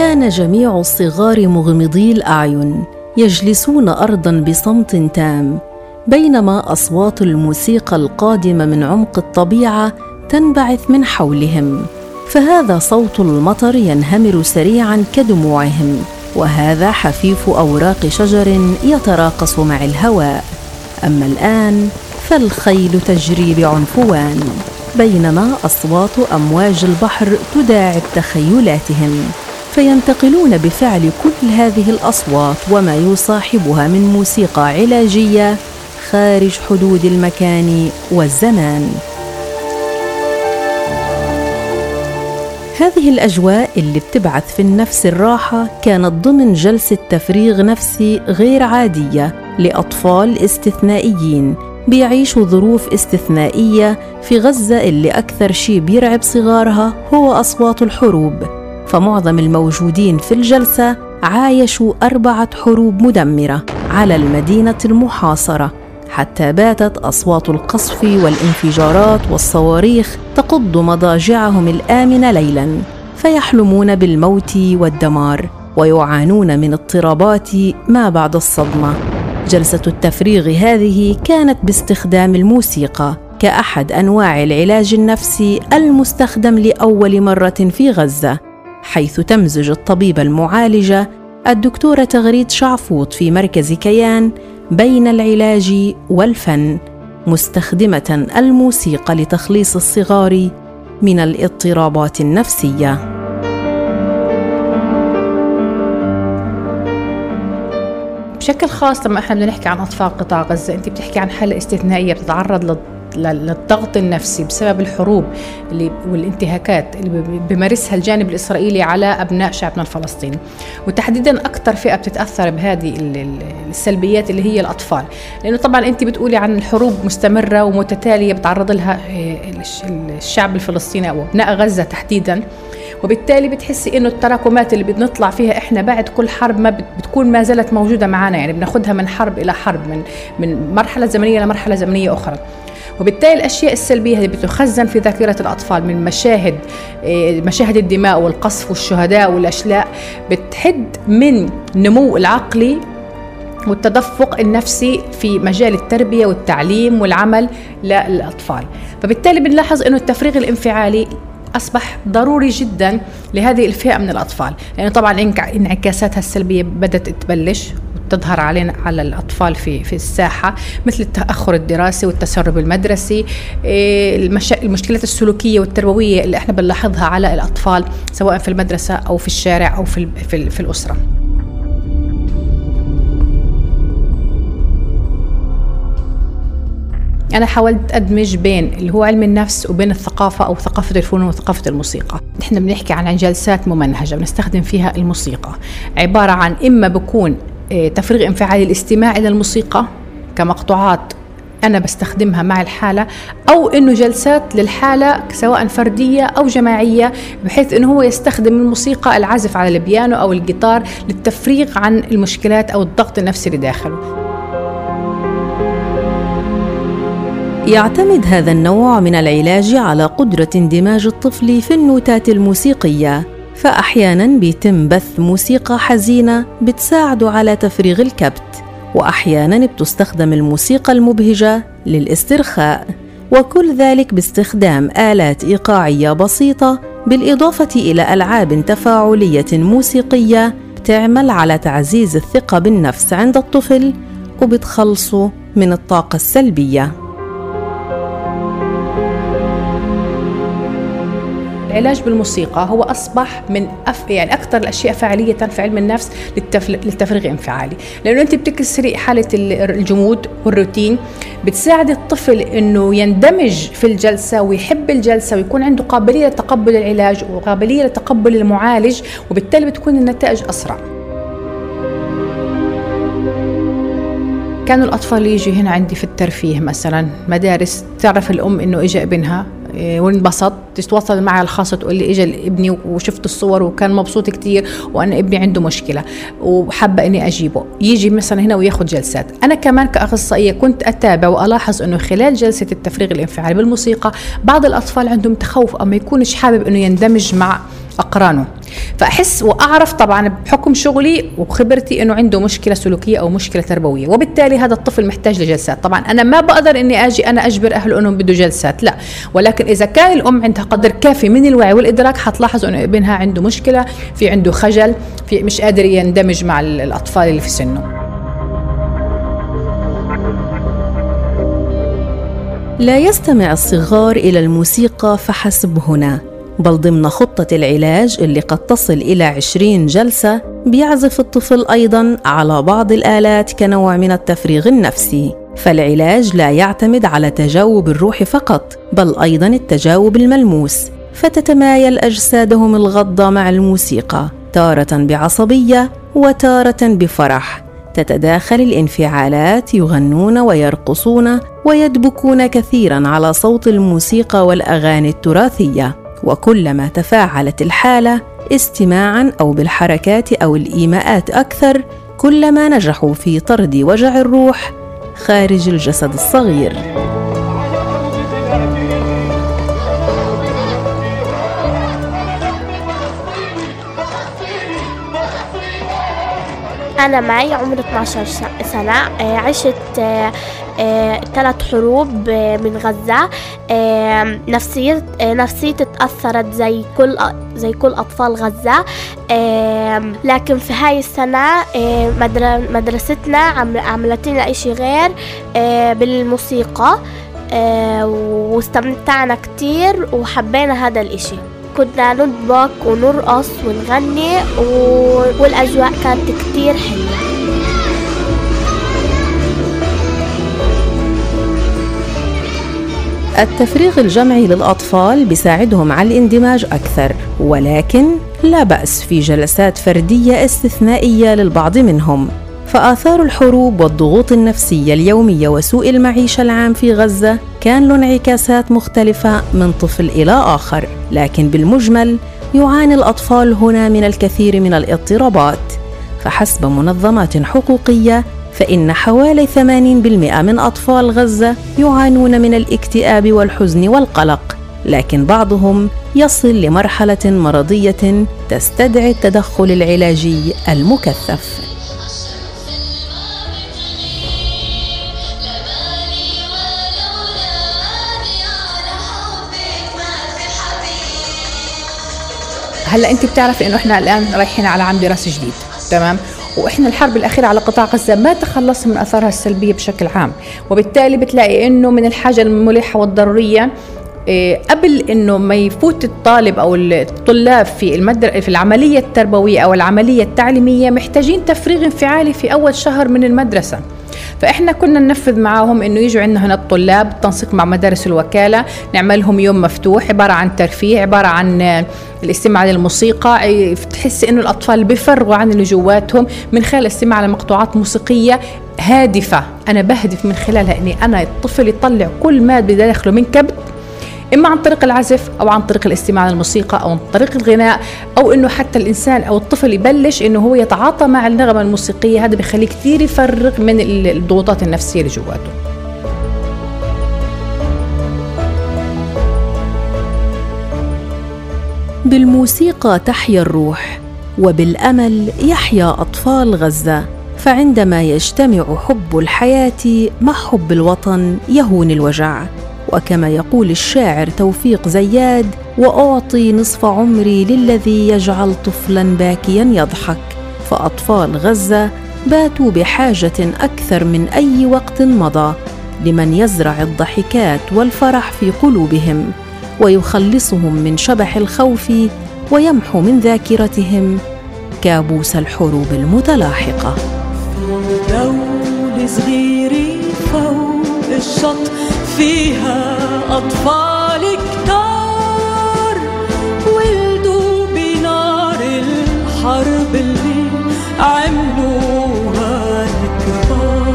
كان جميع الصغار مغمضي الأعين يجلسون ارضا بصمت تام بينما أصوات الموسيقى القادمة من عمق الطبيعة تنبعث من حولهم. فهذا صوت المطر ينهمر سريعا كدموعهم وهذا حفيف أوراق شجر يتراقص مع الهواء. أما الآن فالخيل تجري بعنفوان بينما أصوات أمواج البحر تداعب تخيلاتهم. فينتقلون بفعل كل هذه الأصوات وما يصاحبها من موسيقى علاجية خارج حدود المكان والزمان. هذه الأجواء اللي بتبعث في النفس الراحة كانت ضمن جلسة تفريغ نفسي غير عادية لأطفال استثنائيين بيعيشوا ظروف استثنائية في غزة اللي أكثر شيء بيرعب صغارها هو أصوات الحروب. فمعظم الموجودين في الجلسة عايشوا أربعة حروب مدمرة على المدينة المحاصرة حتى باتت أصوات القصف والانفجارات والصواريخ تقض مضاجعهم الآمنة ليلا. فيحلمون بالموت والدمار ويعانون من اضطرابات ما بعد الصدمة. جلسة التفريغ هذه كانت باستخدام الموسيقى كأحد أنواع العلاج النفسي المستخدم لأول مرة في غزة. حيث تمزج الطبيبه المعالجة الدكتورة تغريد شعفوط في مركز كيان بين العلاج والفن مستخدمة الموسيقى لتخليص الصغار من الاضطرابات النفسية. بشكل خاص لما إحنا بدنا نحكي عن أطفال قطاع غزة أنت بتحكي عن حالة استثنائية بتتعرض للضغط النفسي بسبب الحروب اللي والانتهاكات اللي بيمارسها الجانب الإسرائيلي على أبناء شعبنا الفلسطيني. وتحديدا أكثر فئة بتتأثر بهذه السلبيات اللي هي الأطفال. لأنه طبعا أنت بتقولي عن الحروب مستمرة ومتتالية بتعرض لها آه، الشعب الفلسطيني أو أبناء غزة تحديدا. وبالتالي بتحسي إنه التراكمات اللي بنطلع فيها إحنا بعد كل حرب ما بتكون ما زالت موجودة معنا يعني بناخذها من حرب إلى حرب من من مرحلة زمنية لمرحلة زمنية أخرى. وبالتالي الأشياء السلبية هذه بتخزن في ذاكرة الأطفال من مشاهد إيه، مشاهد الدماء والقصف والشهداء والأشلاء بتحد من نمو العقلي والتدفق النفسي في مجال التربية والتعليم والعمل للأطفال. فبالتالي بنلاحظ إنه التفريغ الانفعالي أصبح ضروري جدا لهذه الفئة من الأطفال. لأنه يعني طبعا إنعكاساتها السلبية بدأت تبلش. تظهر علينا على الأطفال في في الساحة مثل التأخر الدراسي والتسرب المدرسي إيه، المشكلات السلوكية والتربوية اللي إحنا بنلاحظها على الأطفال سواء في المدرسة أو في الشارع أو في في, في الأسرة. أنا حاولت أدمج بين اللي هو علم النفس وبين الثقافة أو ثقافة الفنون وثقافة الموسيقى. نحن بنحكي عن جلسات ممنهجة بنستخدم فيها الموسيقى. عبارة عن إما بكون تفريغ انفعالي الاستماع إلى الموسيقى كمقطوعات أنا بستخدمها مع الحالة أو إنه جلسات للحالة سواء فردية أو جماعية بحيث إنه هو يستخدم الموسيقى العزف على البيانو أو الجيتار للتفريغ عن المشكلات أو الضغط النفسي اللي داخله. يعتمد هذا النوع من العلاج على قدرة اندماج الطفل في النوتات الموسيقية. فأحيانا بيتم بث موسيقى حزينة بتساعد على تفريغ الكبت وأحيانا بتستخدم الموسيقى المبهجة للاسترخاء وكل ذلك باستخدام آلات إيقاعية بسيطة بالإضافة إلى ألعاب تفاعلية موسيقية تعمل على تعزيز الثقة بالنفس عند الطفل وبتخلصه من الطاقة السلبية. العلاج بالموسيقى هو أصبح من أف يعني أكثر الأشياء فاعلية في علم النفس للتفريغ الانفعالي لأنه أنت بتكسري حالة الجمود والروتين بتساعد الطفل إنه يندمج في الجلسة ويحب الجلسة ويكون عنده قابلية لتقبل العلاج وقابلية لتقبل المعالج وبالتالي بتكون النتائج أسرع. كانوا الأطفال يجي هنا عندي في الترفيه مثلا مدارس تعرف الأم إنه اجى ابنها؟ إيه، وانبسط تتواصل معي الخاصة تقول لي اجى ابني وشفت الصور وكان مبسوط كتير وأنا ابني عنده مشكلة وحابة إني أجيبه. يجي مثلا هنا وياخذ جلسات. أنا كمان كأخصائية كنت أتابع وألاحظ إنه خلال جلسة التفريغ الانفعالي بالموسيقى بعض الأطفال عندهم تخوف أو ما يكونش حابب إنه يندمج مع أقرانه. فأحس وأعرف طبعا بحكم شغلي وخبرتي إنه عنده مشكلة سلوكية أو مشكلة تربوية. وبالتالي هذا الطفل محتاج لجلسات. طبعا أنا ما بقدر إني أجي أنا أجبر اهله انهم بده جلسات لا. ولكن إذا كان الأم عندها قدر كافي من الوعي والإدراك حتلاحظ إنه ابنها عنده مشكلة في عنده خجل في مش قادر يندمج مع الأطفال اللي في سنه. لا يستمع الصغار إلى الموسيقى فحسب هنا. بل ضمن خطة العلاج اللي قد تصل إلى عشرين جلسة بيعزف الطفل أيضا على بعض الآلات كنوع من التفريغ النفسي. فالعلاج لا يعتمد على تجاوب الروح فقط بل أيضا التجاوب الملموس. فتتمايل أجسادهم الغضة مع الموسيقى تارة بعصبية وتارة بفرح. تتداخل الانفعالات يغنون ويرقصون ويدبكون كثيرا على صوت الموسيقى والأغاني التراثية. وكلما تفاعلت الحالة استماعا أو بالحركات أو الإيماءات أكثر كلما نجحوا في طرد وجع الروح خارج الجسد الصغير. أنا معي عمري 12 سنة عشت ثلاث حروب من غزة. نفسية نفسيتي تأثرت زي كل زي كل أطفال غزة. لكن في هاي السنة مدرستنا عملت لنا إشي غير بالموسيقى. واستمتعنا كتير وحبينا هذا الإشي. كنا نطبق ونرقص ونغني والأجواء كانت كتير حلوة. التفريغ الجمعي للأطفال بيساعدهم على الاندماج أكثر ولكن لا بأس في جلسات فردية استثنائية للبعض منهم. فآثار الحروب والضغوط النفسية اليومية وسوء المعيشة العام في غزة كان له انعكاسات مختلفة من طفل إلى آخر، لكن بالمجمل يعاني الأطفال هنا من الكثير من الاضطرابات، فحسب منظمات حقوقية فإن حوالي 80% من أطفال غزة يعانون من الاكتئاب والحزن والقلق، لكن بعضهم يصل لمرحلة مرضية تستدعي التدخل العلاجي المكثف. هلا انت بتعرفي انه إحنا الآن رايحين على عام دراسي جديد تمام وإحنا الحرب الأخيرة على قطاع غزة ما تخلصنا من أثارها السلبية بشكل عام. وبالتالي بتلاقي إنه من الحاجة الملحة والضرورية إيه، قبل إنه ما يفوت الطالب أو الطلاب في المدر في العملية التربوية أو العملية التعليمية محتاجين تفريغ انفعالي في أول شهر من المدرسة. فإحنا كنا ننفذ معاهم إنه يجوا عندنا هنا الطلاب بالتنسيق مع مدارس الوكالة نعمل لهم يوم مفتوح عبارة عن ترفيه عبارة عن الاستماع للموسيقى تحس إنه الأطفال بيفرغوا عن اللي جواتهم من خلال الاستماع على مقطوعات موسيقية هادفة. أنا بهدف من خلالها إني أنا الطفل يطلع كل ما بداخله من كبت إما عن طريق العزف أو عن طريق الاستماع للموسيقى أو عن طريق الغناء أو إنه حتى الإنسان أو الطفل يبلش إنه هو يتعاطى مع النغمة الموسيقية. هذا بيخليه كثير يفرغ من الضغوطات النفسية اللي جواته. بالموسيقى تحيا الروح وبالأمل يحيا أطفال غزة. فعندما يجتمع حب الحياة مع حب الوطن يهون الوجع. وكما يقول الشاعر توفيق زياد وأعطي نصف عمري للذي يجعل طفلا باكيا يضحك. فأطفال غزة باتوا بحاجة أكثر من أي وقت مضى لمن يزرع الضحكات والفرح في قلوبهم ويخلصهم من شبح الخوف ويمحو من ذاكرتهم كابوس الحروب المتلاحقة. دول صغيري فوق الشط فيها أطفال كتار ولدوا بنار الحرب اللي عملوها الكبار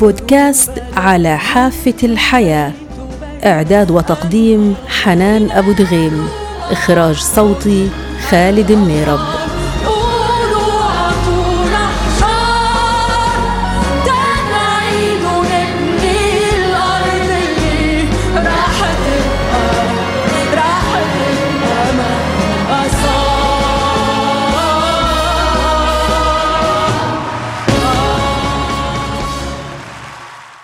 بودكاست على حافة الحياة. إعداد وتقديم حنان أبو دغيم إخراج صوتي خالد النيرب.